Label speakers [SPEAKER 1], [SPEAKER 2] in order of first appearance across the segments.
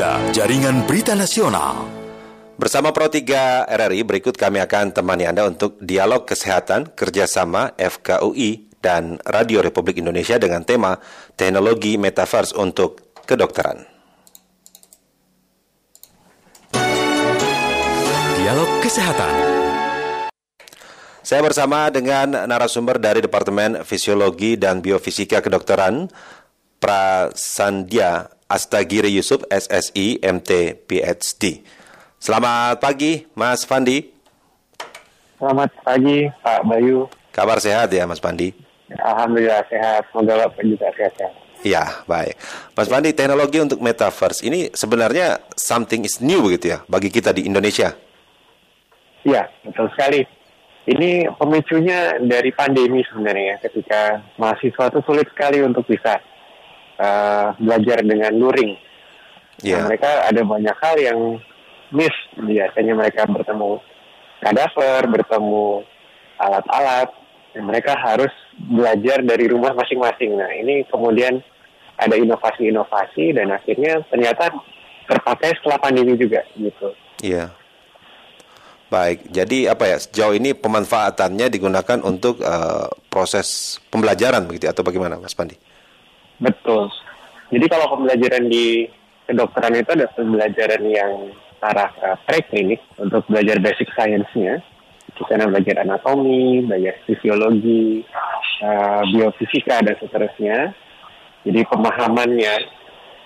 [SPEAKER 1] 3, Jaringan Berita Nasional.
[SPEAKER 2] Bersama Pro 3 RRI, berikut kami akan temani Anda untuk dialog kesehatan kerjasama FKUI dan Radio Republik Indonesia dengan tema Teknologi Metaverse untuk Kedokteran.
[SPEAKER 1] Dialog Kesehatan.
[SPEAKER 2] Saya bersama dengan narasumber dari Departemen Fisiologi dan Biofisika Kedokteran, Prasandia Astagiri Yusuf, SSI, MT, PhD. Selamat pagi, Mas Fandi.
[SPEAKER 3] Selamat pagi, Pak Bayu.
[SPEAKER 2] Kabar sehat ya, Mas Fandi?
[SPEAKER 3] Alhamdulillah sehat. Semoga Bapak juga sehat.
[SPEAKER 2] Ya, baik. Mas Fandi, teknologi untuk metaverse ini sebenarnya something is new begitu ya bagi kita di Indonesia.
[SPEAKER 3] Iya, betul sekali. Ini pemicunya dari pandemi sebenarnya ketika mahasiswa itu sulit sekali untuk bisa uh, belajar dengan luring.
[SPEAKER 2] Ya.
[SPEAKER 3] Nah, mereka ada banyak hal yang miss biasanya mereka bertemu kadaver, bertemu alat-alat, mereka harus belajar dari rumah masing-masing. Nah ini kemudian ada inovasi-inovasi dan akhirnya ternyata terpakai setelah pandemi juga gitu.
[SPEAKER 2] Iya. Baik, jadi apa ya sejauh ini pemanfaatannya digunakan untuk uh, proses pembelajaran begitu atau bagaimana, Mas Pandi?
[SPEAKER 3] Betul. Jadi kalau pembelajaran di kedokteran itu ada pembelajaran yang arah uh, preklinik untuk belajar basic science-nya. Di sana belajar anatomi, belajar fisiologi, uh, biofisika dan seterusnya. Jadi pemahamannya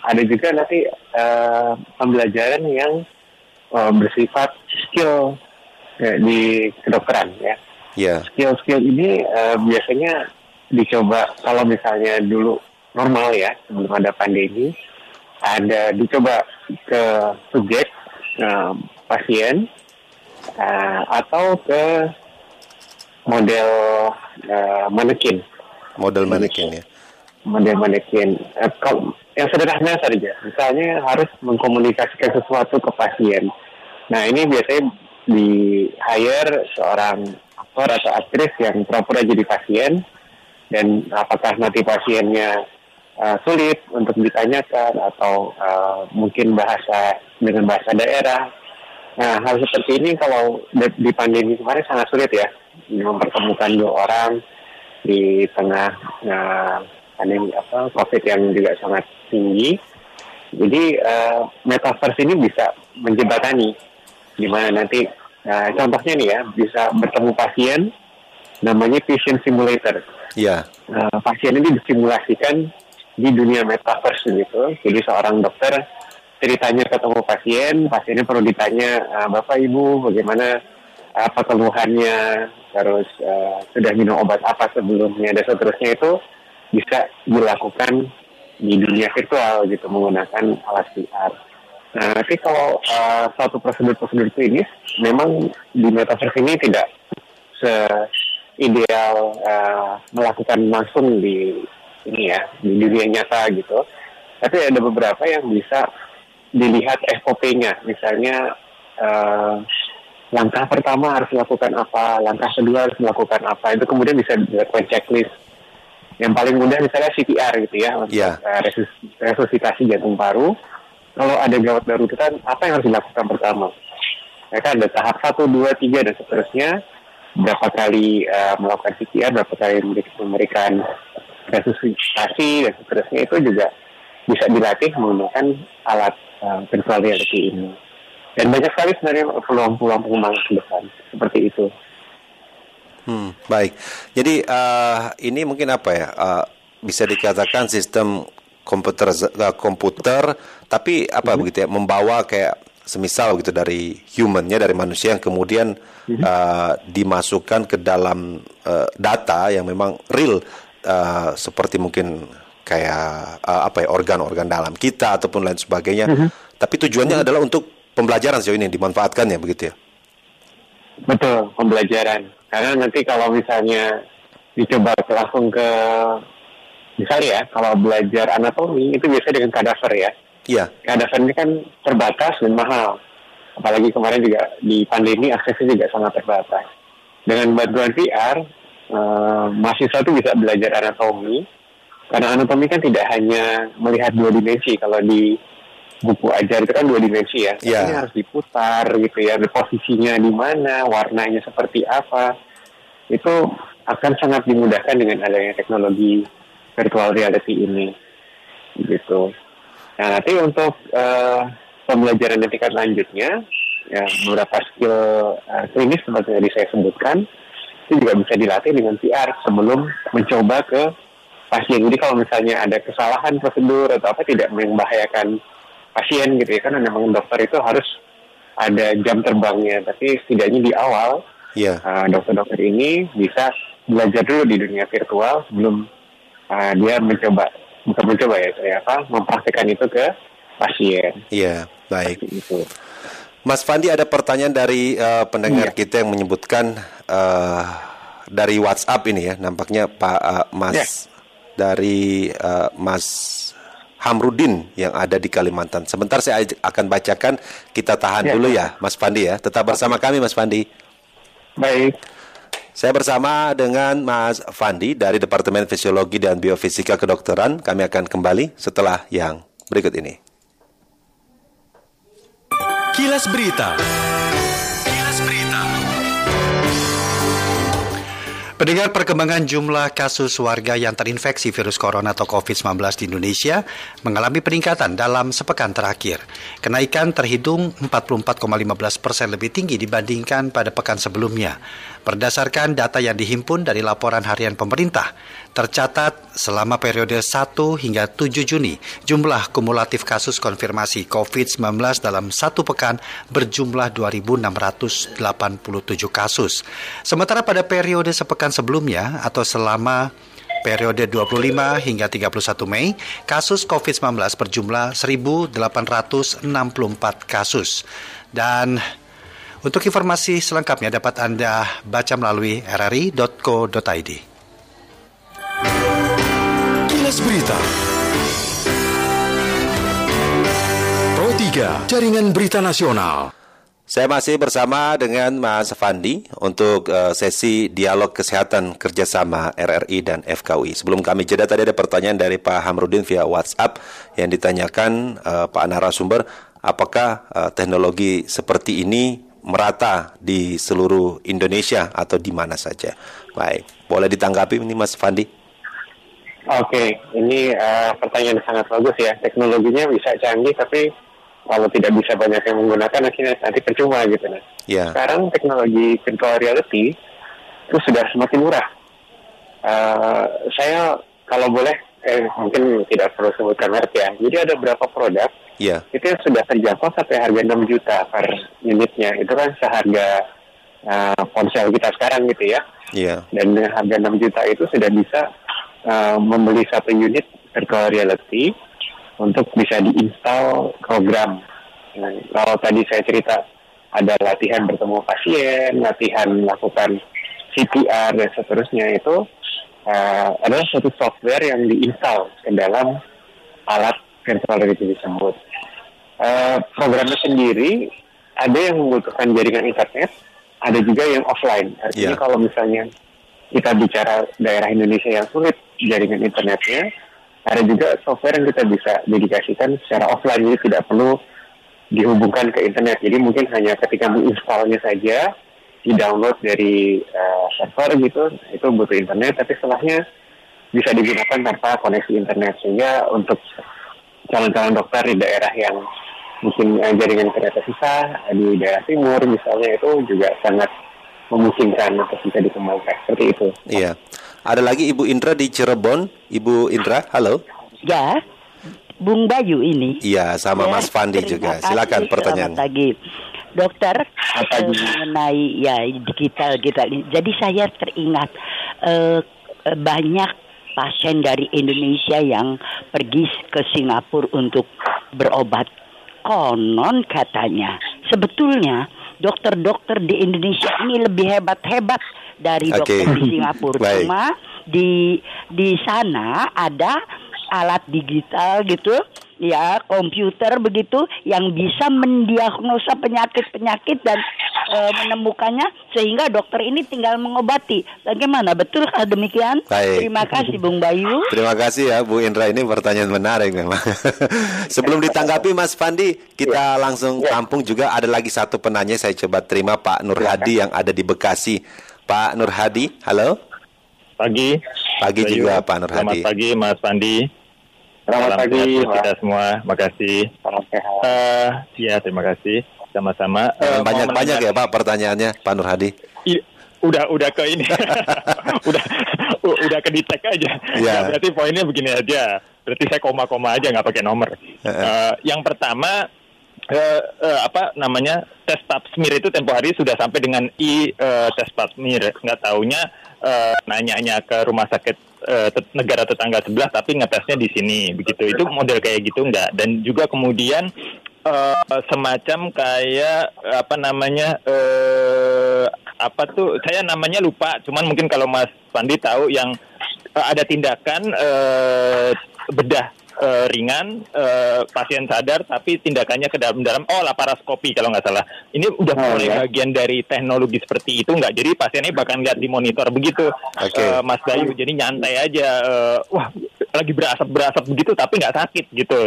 [SPEAKER 3] ada juga nanti uh, pembelajaran yang uh, bersifat skill uh, di kedokteran ya.
[SPEAKER 2] Iya.
[SPEAKER 3] Skill-skill ini uh, biasanya dicoba kalau misalnya dulu normal ya sebelum ada pandemi ada dicoba ke subjek uh, pasien uh, atau ke model uh, manekin.
[SPEAKER 2] Model manekin ya.
[SPEAKER 3] Model manekin. Uh, kalau yang sederhana saja, misalnya harus mengkomunikasikan sesuatu ke pasien. Nah ini biasanya di hire seorang aktor atau aktris yang pura-pura jadi pasien dan apakah nanti pasiennya uh, sulit untuk ditanyakan atau uh, mungkin bahasa dengan bahasa daerah. Nah, hal seperti ini kalau di pandemi kemarin sangat sulit ya mempertemukan dua orang di tengah uh, pandemi apa COVID yang juga sangat tinggi. Jadi uh, metaverse ini bisa menjembatani di mana nanti uh, contohnya nih ya bisa bertemu pasien namanya patient simulator.
[SPEAKER 2] Iya.
[SPEAKER 3] Uh, pasien ini disimulasikan di dunia metaverse gitu. Jadi seorang dokter ceritanya ketemu pasien, pasiennya perlu ditanya uh, bapak ibu bagaimana apa keluhannya, terus uh, sudah minum obat apa sebelumnya dan seterusnya itu bisa dilakukan di dunia virtual gitu menggunakan alat VR. Nah, tapi kalau uh, suatu prosedur-prosedur klinis memang di metaverse ini tidak se ideal uh, melakukan langsung di ini ya di dunia nyata gitu. Tapi ada beberapa yang bisa dilihat SOP-nya, misalnya uh, langkah pertama harus melakukan apa, langkah kedua harus melakukan apa, itu kemudian bisa dilakukan checklist. Yang paling mudah misalnya CPR gitu ya, untuk
[SPEAKER 2] yeah.
[SPEAKER 3] uh, resus resusitasi jantung paru. Kalau ada gawat darurat, apa yang harus dilakukan pertama? Mereka ada tahap satu, dua, tiga dan seterusnya. Berapa kali uh, melakukan CPR, berapa kali memberikan resusitasi dan seterusnya itu juga bisa dilatih menggunakan alat uh, virtual reality ini. Dan banyak sekali sebenarnya peluang-peluang pengembangan ke depan seperti itu.
[SPEAKER 2] Hmm, baik. Jadi uh, ini mungkin apa ya? Uh, bisa dikatakan sistem komputer uh, komputer, tapi apa hmm. begitu ya? Membawa kayak semisal gitu dari humannya dari manusia yang kemudian hmm. uh, dimasukkan ke dalam uh, data yang memang real uh, seperti mungkin kayak uh, apa ya organ-organ dalam kita ataupun lain sebagainya. Mm -hmm. Tapi tujuannya mm -hmm. adalah untuk pembelajaran sejauh ini dimanfaatkannya begitu ya.
[SPEAKER 3] Betul, pembelajaran. Karena nanti kalau misalnya dicoba langsung ke misalnya ya, kalau belajar anatomi itu biasa dengan kadaver ya.
[SPEAKER 2] Iya.
[SPEAKER 3] Kadaver ini kan terbatas dan mahal. Apalagi kemarin juga di pandemi aksesnya juga sangat terbatas. Dengan bantuan VR, uh, mahasiswa itu bisa belajar anatomi karena anatomi kan tidak hanya melihat dua dimensi kalau di buku ajar itu kan dua dimensi ya.
[SPEAKER 2] Iya.
[SPEAKER 3] Ini harus diputar gitu ya, posisinya di mana, warnanya seperti apa. Itu akan sangat dimudahkan dengan adanya teknologi virtual reality ini. Gitu. Nah, nanti untuk eh, pembelajaran di tingkat lanjutnya, ya beberapa skill eh, klinis seperti yang tadi saya sebutkan, juga bisa dilatih dengan VR sebelum mencoba ke pasien. Jadi kalau misalnya ada kesalahan prosedur atau apa tidak membahayakan pasien gitu ya kan memang dokter itu harus ada jam terbangnya tapi setidaknya di awal
[SPEAKER 2] Iya.
[SPEAKER 3] uh, dokter-dokter ini bisa belajar dulu di dunia virtual sebelum uh, dia mencoba bukan mencoba ya apa mempraktekkan itu ke pasien
[SPEAKER 2] Iya, baik.
[SPEAKER 3] itu
[SPEAKER 2] Mas Fandi ada pertanyaan dari eh, pendengar
[SPEAKER 3] Iya.
[SPEAKER 2] kita yang menyebutkan eh, dari WhatsApp ini ya, nampaknya Pak eh, Mas
[SPEAKER 3] Ya.
[SPEAKER 2] dari eh, Mas Hamrudin yang ada di Kalimantan. Sebentar saya akan bacakan, kita tahan
[SPEAKER 3] Ya.
[SPEAKER 2] dulu ya, Mas Fandi ya. Tetap bersama kami, Mas Fandi.
[SPEAKER 3] baik
[SPEAKER 2] Saya bersama dengan Mas Fandi dari Departemen Fisiologi dan Biofisika Kedokteran. Kami akan kembali setelah yang berikut ini.
[SPEAKER 1] Kilas Berita. Kilas Berita.
[SPEAKER 4] Pendengar perkembangan jumlah kasus warga yang terinfeksi virus corona atau COVID-19 di Indonesia mengalami peningkatan dalam sepekan terakhir. Kenaikan terhitung 44,15 persen lebih tinggi dibandingkan pada pekan sebelumnya. Berdasarkan data yang dihimpun dari laporan harian pemerintah, tercatat selama periode 1 hingga 7 Juni, jumlah kumulatif kasus konfirmasi COVID-19 dalam satu pekan berjumlah 2.687 kasus. Sementara pada periode sepekan sebelumnya atau selama periode 25 hingga 31 Mei, kasus COVID-19 berjumlah 1.864 kasus. Dan untuk informasi selengkapnya dapat Anda baca melalui rri.co.id.
[SPEAKER 1] Berita. Pro 3, Jaringan Berita Nasional.
[SPEAKER 2] Saya masih bersama dengan Mas Fandi untuk eh, sesi dialog kesehatan kerjasama RRI dan FKUI. Sebelum kami jeda tadi ada pertanyaan dari Pak Hamrudin via WhatsApp yang ditanyakan eh, Pak narasumber, apakah eh, teknologi seperti ini merata di seluruh Indonesia atau di mana saja? Baik, boleh ditanggapi ini Mas Fandi?
[SPEAKER 3] Oke, ini eh, pertanyaan yang sangat bagus ya. Teknologinya bisa canggih, tapi kalau tidak bisa banyak yang menggunakan, akhirnya nanti percuma gitu. Nah.
[SPEAKER 2] Ya.
[SPEAKER 3] Sekarang teknologi virtual reality itu sudah semakin murah. Eh, saya kalau boleh, eh, mungkin tidak perlu sebutkan merek ya. Jadi ada beberapa produk
[SPEAKER 2] Ya,
[SPEAKER 3] itu yang sudah terjangkau sampai harga 6 juta per unitnya. Itu kan seharga eh, ponsel kita sekarang gitu ya
[SPEAKER 2] ya,
[SPEAKER 3] dan dengan harga 6 juta itu sudah bisa uh, membeli satu unit virtual reality untuk bisa diinstal program. Nah, kalau tadi saya cerita ada latihan bertemu pasien, latihan melakukan CPR dan seterusnya itu uh, adalah suatu software yang diinstal ke dalam alat virtual reality tersebut. Uh, programnya sendiri ada yang membutuhkan jaringan internet, ada juga yang offline. Artinya
[SPEAKER 2] Iya.
[SPEAKER 3] kalau misalnya kita bicara daerah Indonesia yang sulit jaringan internetnya, ada juga software yang kita bisa dedikasikan secara offline, jadi tidak perlu dihubungkan ke internet. Jadi mungkin hanya ketika menginstalnya saja, di-download dari eh, server gitu, itu butuh internet, tapi setelahnya bisa digunakan tanpa koneksi internet. Sehingga untuk calon-calon dokter di daerah yang mungkin eh, jaringan internetnya susah, di daerah timur misalnya itu juga sangat memungkinkan untuk bisa dikembangkan. Seperti itu.
[SPEAKER 2] iya. Ada lagi Ibu Indra di Cirebon. Ibu Indra, halo.
[SPEAKER 5] Ya, Bung Bayu ini.
[SPEAKER 2] Iya, sama
[SPEAKER 5] Ya,
[SPEAKER 2] Mas Fandi juga. Silakan pertanyaan.
[SPEAKER 5] Selamat pagi. Dokter,
[SPEAKER 3] Apa
[SPEAKER 5] eh, mengenai ya digital kita ini. Jadi saya teringat eh, banyak pasien dari Indonesia yang pergi ke Singapura untuk berobat. Konon katanya, sebetulnya dokter-dokter di Indonesia ini lebih hebat-hebat dari dokter di Singapura.
[SPEAKER 2] Baik.
[SPEAKER 5] Cuma di di sana ada alat digital gitu ya komputer begitu yang bisa mendiagnosa penyakit-penyakit dan eh, menemukannya sehingga dokter ini tinggal mengobati. Bagaimana? Betulkah demikian?
[SPEAKER 2] Baik.
[SPEAKER 5] Terima kasih Bung Bayu.
[SPEAKER 2] Terima kasih ya Bu Indra ini pertanyaan menarik memang. Sebelum ditanggapi Mas Fandi, kita langsung tampung juga ada lagi satu penanya saya coba terima Pak Nur Hadi yang ada di Bekasi. Pak Nur Hadi, halo.
[SPEAKER 6] Pagi.
[SPEAKER 2] Pagi
[SPEAKER 6] Bayu.
[SPEAKER 2] juga Pak Nur
[SPEAKER 6] Selamat
[SPEAKER 2] Hadi.
[SPEAKER 6] pagi Mas Pandi.
[SPEAKER 3] Selamat
[SPEAKER 6] Salam
[SPEAKER 3] pagi,
[SPEAKER 6] kita semua. Makasih.
[SPEAKER 3] Salam sehat.
[SPEAKER 6] Eh, ya terima kasih. Sama-sama. Eh,
[SPEAKER 2] Jangan
[SPEAKER 6] mau
[SPEAKER 2] banyak-banyak ya Pak pertanyaannya Pak Nur Hadi.
[SPEAKER 6] I- udah udah ke ini. udah udah ke detect aja.
[SPEAKER 2] Iya.
[SPEAKER 6] Nah, berarti poinnya begini aja. Berarti saya koma-koma aja nggak pakai nomor. Eh, yang pertama eh, eh, apa namanya tes pap smear itu tempo hari sudah sampai dengan i eh, tes pap smear. Nggak taunya eh, nanyanya ke rumah sakit eh, negara tetangga sebelah tapi ngetesnya di sini begitu. Itu model kayak gitu nggak? Dan juga kemudian eh, semacam kayak apa namanya eh apa tuh saya namanya lupa cuman mungkin kalau Mas Pandi tahu yang eh, ada tindakan eh bedah eh, ringan eh, pasien sadar tapi tindakannya ke dalam-dalam. Oh laparoskopi kalau nggak salah. Ini udah
[SPEAKER 3] Oh,
[SPEAKER 6] mulai
[SPEAKER 3] ya.
[SPEAKER 6] bagian dari teknologi seperti itu nggak? Jadi pasiennya bahkan lihat di monitor begitu.
[SPEAKER 2] Oke.
[SPEAKER 6] eh, Mas Bayu jadi nyantai aja eh, wah lagi berasap berasap begitu tapi nggak sakit gitu.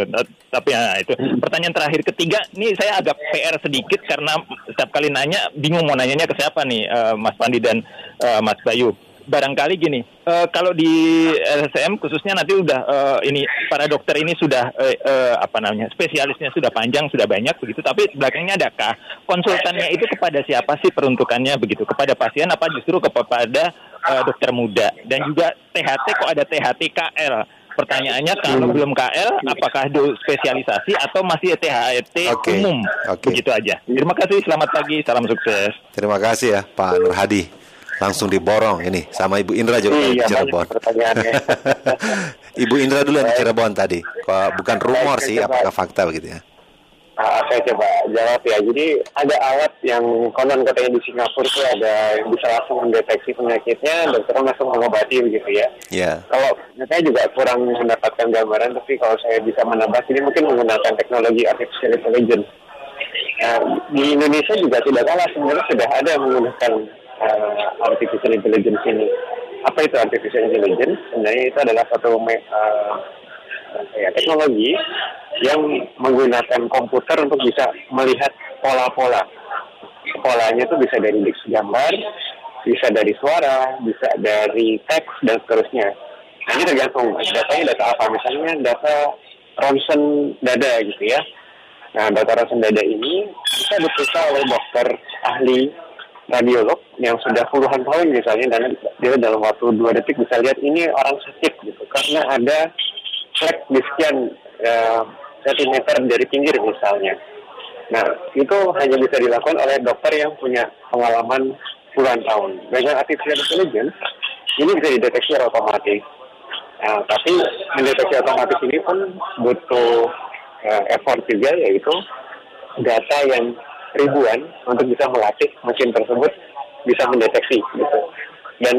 [SPEAKER 6] Tapi ya itu. Pertanyaan terakhir ketiga ini saya agak PR sedikit karena setiap kali nanya bingung mau nanyanya ke siapa nih eh, Mas Pandi dan eh, Mas Bayu barangkali gini eh, kalau di LSM khususnya nanti udah eh, ini para dokter ini sudah eh, eh, apa namanya spesialisnya sudah panjang sudah banyak begitu. Tapi belakangnya adakah konsultannya itu kepada siapa sih peruntukannya begitu? Kepada pasien apa justru kepada eh, dokter muda? Dan juga THT kok ada THT KL pertanyaannya kalau belum KL apakah itu spesialisasi atau masih THT
[SPEAKER 2] Oke,
[SPEAKER 6] umum?
[SPEAKER 2] oke.
[SPEAKER 6] begitu aja. Terima kasih selamat pagi salam sukses.
[SPEAKER 2] Terima kasih ya Pak Nur Hadi. Langsung diborong ini sama Ibu Indra juga di
[SPEAKER 3] Iya,
[SPEAKER 2] Cirebon.
[SPEAKER 3] banyak pertanyaannya.
[SPEAKER 2] Ibu Indra dulu yang di Cirebon tadi. Kok bukan rumor sih,
[SPEAKER 3] coba.
[SPEAKER 2] apakah fakta begitu ya?
[SPEAKER 3] Ah, saya coba jawab ya. Jadi ada alat yang konon katanya di Singapura itu ada yang bisa langsung mendeteksi penyakitnya, dokter langsung mengobati begitu ya.
[SPEAKER 2] Ya.
[SPEAKER 3] Kalau saya juga kurang mendapatkan gambaran, tapi kalau saya bisa menebak ini mungkin menggunakan teknologi artificial intelligence. Nah, di Indonesia juga tidak kalah sebenarnya sudah ada menggunakan uh, artificial intelligence ini. Apa itu artificial intelligence? Sebenarnya itu adalah satu uh, ya, teknologi yang menggunakan komputer untuk bisa melihat pola-pola. Polanya itu bisa dari gambar, bisa dari suara, bisa dari teks dan seterusnya. Nah, ini tergantung datanya data apa. Misalnya data ronsen dada gitu ya. Nah, data ronsen dada ini bisa diperiksa oleh dokter ahli radiolog yang sudah puluhan tahun misalnya dan dia dalam waktu dua detik bisa lihat ini orang sakit gitu karena ada flek di sekian sentimeter dari pinggir misalnya. Nah, itu hanya bisa dilakukan oleh dokter yang punya pengalaman puluhan tahun. Dengan artificial intelligence, ini bisa dideteksi secara otomatis. Nah, tapi mendeteksi otomatis ini pun butuh eh, effort juga, yaitu data yang ribuan untuk bisa melatih mesin tersebut bisa mendeteksi gitu. Dan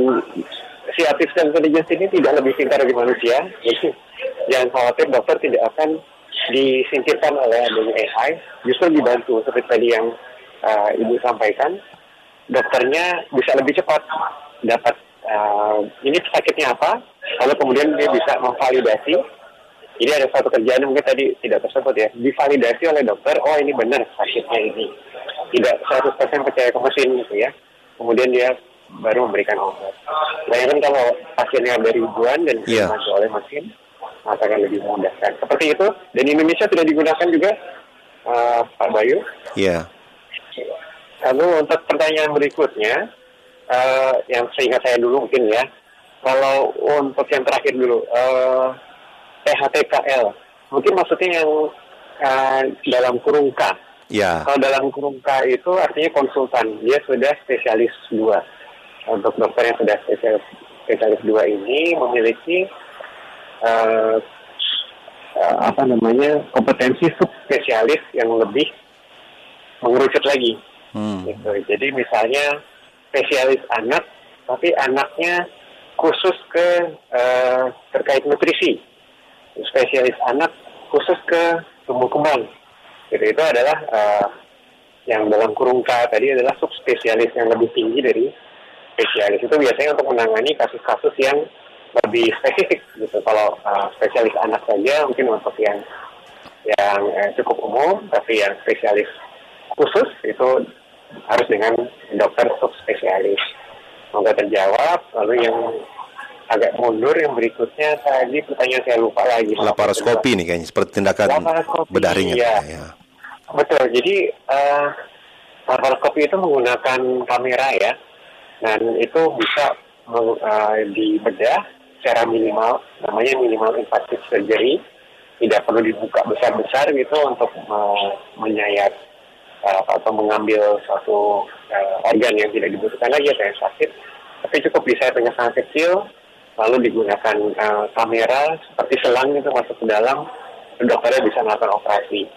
[SPEAKER 3] si artificial intelligence ini tidak lebih pintar dari manusia, jadi jangan khawatir dokter tidak akan disingkirkan oleh adanya AI, justru dibantu seperti tadi yang uh, ibu sampaikan, dokternya bisa lebih cepat dapat uh, ini sakitnya apa, lalu kemudian dia bisa memvalidasi. Jadi ada satu kerjaan yang mungkin tadi tidak tersebut ya, divalidasi oleh dokter, oh ini benar sakitnya ini. Tidak 100% percaya ke mesin gitu ya. Kemudian dia baru memberikan obat. Bayangkan kalau pasiennya ada ribuan dan
[SPEAKER 2] Iya.
[SPEAKER 3] dibantu oleh mesin, maka akan lebih memudahkan. Seperti itu, dan di Indonesia sudah digunakan juga, uh, Pak Bayu.
[SPEAKER 2] Iya.
[SPEAKER 3] Lalu untuk pertanyaan berikutnya, eh, yang seingat saya dulu mungkin ya, kalau untuk yang terakhir dulu, eh, THTKL, mungkin maksudnya yang eh, dalam kurung K.
[SPEAKER 2] Ya.
[SPEAKER 3] Kalau dalam kurung K itu artinya konsultan, dia sudah spesialis dua. Untuk dokter yang sudah spesialis spesialis dua ini memiliki eh, eh, apa namanya kompetensi subspesialis yang lebih mengerucut lagi.
[SPEAKER 2] Hmm.
[SPEAKER 3] Gitu. Jadi misalnya spesialis anak, tapi anaknya khusus ke eh, terkait nutrisi. Spesialis anak khusus ke tumbuh kembang. Gitu. Itu adalah eh, yang dalam kurung K tadi adalah subspesialis yang lebih tinggi dari spesialis itu biasanya untuk menangani kasus-kasus yang lebih spesifik gitu. Kalau uh, spesialis anak saja mungkin untuk yang yang eh, cukup umum, tapi yang spesialis khusus itu harus dengan dokter subspesialis. Semoga terjawab. Lalu yang agak mundur yang berikutnya tadi pertanyaan saya lupa lagi.
[SPEAKER 2] Laparoskopi nih kayaknya seperti tindakan bedah ringin.
[SPEAKER 3] Ya. ya. Betul. Jadi uh, laparoskopi itu menggunakan kamera ya, dan itu bisa uh, dibedah secara minimal, namanya minimal invasive surgery. Tidak perlu dibuka besar-besar gitu untuk uh, menyayat uh, atau mengambil suatu uh, organ yang tidak dibutuhkan lagi atau yang sakit. Tapi cukup bisa dengan sangat kecil, lalu digunakan uh, kamera seperti selang itu masuk ke dalam, dokternya bisa melakukan operasi.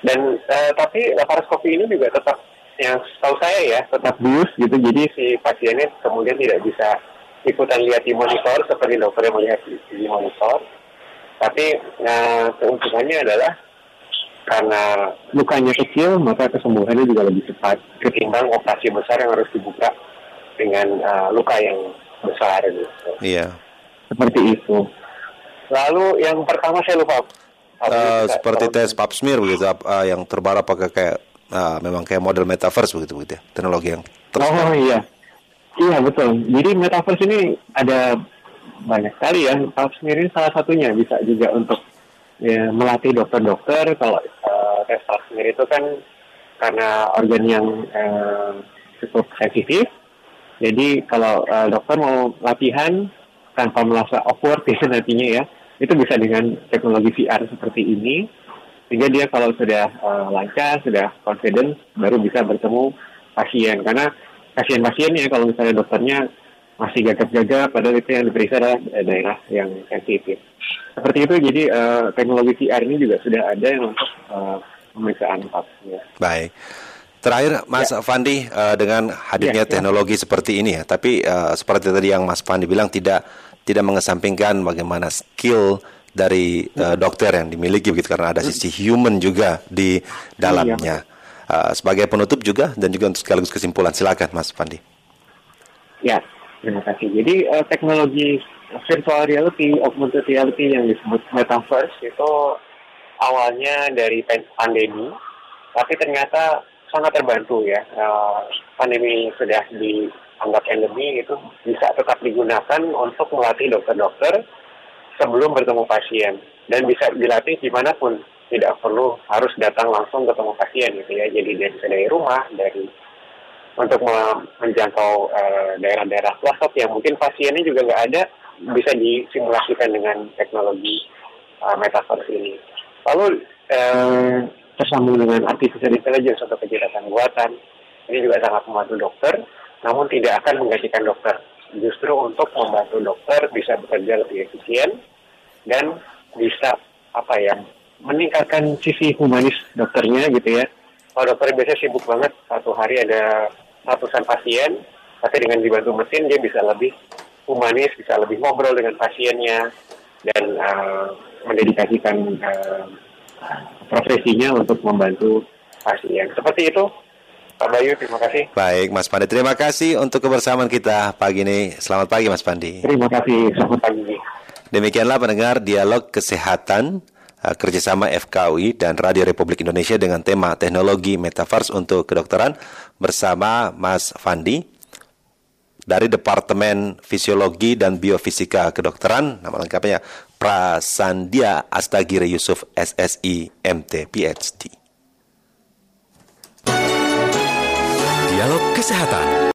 [SPEAKER 3] Dan uh, tapi laparoskopi ini juga tetap yang setahu saya ya tetap bius gitu, jadi si pasiennya kemudian tidak bisa ikutan lihat di monitor seperti dokternya melihat di, di monitor. Tapi nah, keuntungannya adalah karena lukanya kecil maka kesembuhannya juga lebih cepat ketimbang operasi besar yang harus dibuka dengan uh, luka yang besar gitu.
[SPEAKER 2] Iya.
[SPEAKER 3] Seperti itu. Lalu yang pertama saya lupa.
[SPEAKER 2] Uh, seperti tes pap smear begitu uh, yang terbaru pakai kayak uh, memang kayak model metaverse begitu begitu ya teknologi yang
[SPEAKER 3] terus Oh iya. Iya betul. Jadi metaverse ini ada banyak sekali ya. Pap smear ini salah satunya bisa juga untuk ya, melatih dokter-dokter kalau uh, tes pap smear itu kan karena organ yang uh, cukup sensitif jadi kalau uh, dokter mau latihan tanpa merasa awkward ya nantinya ya, itu bisa dengan teknologi VR seperti ini. Sehingga dia kalau sudah uh, lancar, sudah confident, baru bisa bertemu pasien. Karena pasien-pasiennya kalau misalnya dokternya masih gagap-gagap, padahal itu yang diperiksa adalah daerah yang sensitif. Seperti itu, jadi uh, teknologi VR ini juga sudah ada yang untuk uh, pemeriksaan pasien.
[SPEAKER 2] Baik. Terakhir, Mas ya. Fandi, uh, dengan hadirnya ya, ya. teknologi seperti ini ya, tapi uh, seperti tadi yang Mas Fandi bilang tidak tidak mengesampingkan bagaimana skill dari uh, dokter yang dimiliki begitu karena ada sisi human juga di dalamnya. Uh, sebagai penutup juga dan juga untuk sekaligus kesimpulan, silakan Mas Fandi.
[SPEAKER 3] Ya, terima kasih. Jadi uh, teknologi virtual reality, augmented reality yang disebut metaverse itu awalnya dari pandemi, tapi ternyata sangat terbantu ya. Uh, pandemi sudah dianggap endemi itu bisa tetap digunakan untuk melatih dokter-dokter sebelum bertemu pasien. Dan bisa dilatih di mana pun. Tidak perlu harus datang langsung ketemu pasien gitu ya. Jadi dari dari rumah dari untuk menjangkau uh, daerah-daerah pelosok yang mungkin pasiennya juga nggak ada bisa disimulasikan dengan teknologi uh, metaverse ini. Lalu uh, tersambung dengan artificial intelligence atau kecerdasan buatan. Ini juga sangat membantu dokter, namun tidak akan menggantikan dokter. Justru untuk membantu dokter bisa bekerja lebih efisien dan bisa apa ya meningkatkan sisi humanis dokternya gitu ya. Kalau dokter biasanya sibuk banget satu hari ada ratusan pasien, tapi dengan dibantu mesin dia bisa lebih humanis, bisa lebih ngobrol dengan pasiennya dan uh, mendedikasikan uh, profesinya untuk membantu pasien. Seperti itu, Pak Bayu, terima kasih.
[SPEAKER 2] Baik, Mas Pandi, terima kasih untuk kebersamaan kita pagi ini. Selamat pagi, Mas Pandi.
[SPEAKER 3] Terima kasih, selamat pagi.
[SPEAKER 2] Demikianlah pendengar dialog kesehatan uh, kerjasama FKUI dan Radio Republik Indonesia dengan tema teknologi metaverse untuk kedokteran bersama Mas Fandi dari Departemen Fisiologi dan Biofisika Kedokteran, nama lengkapnya Prasandia Astagiri Yusuf SSI MT PhD.
[SPEAKER 1] Dialog Kesehatan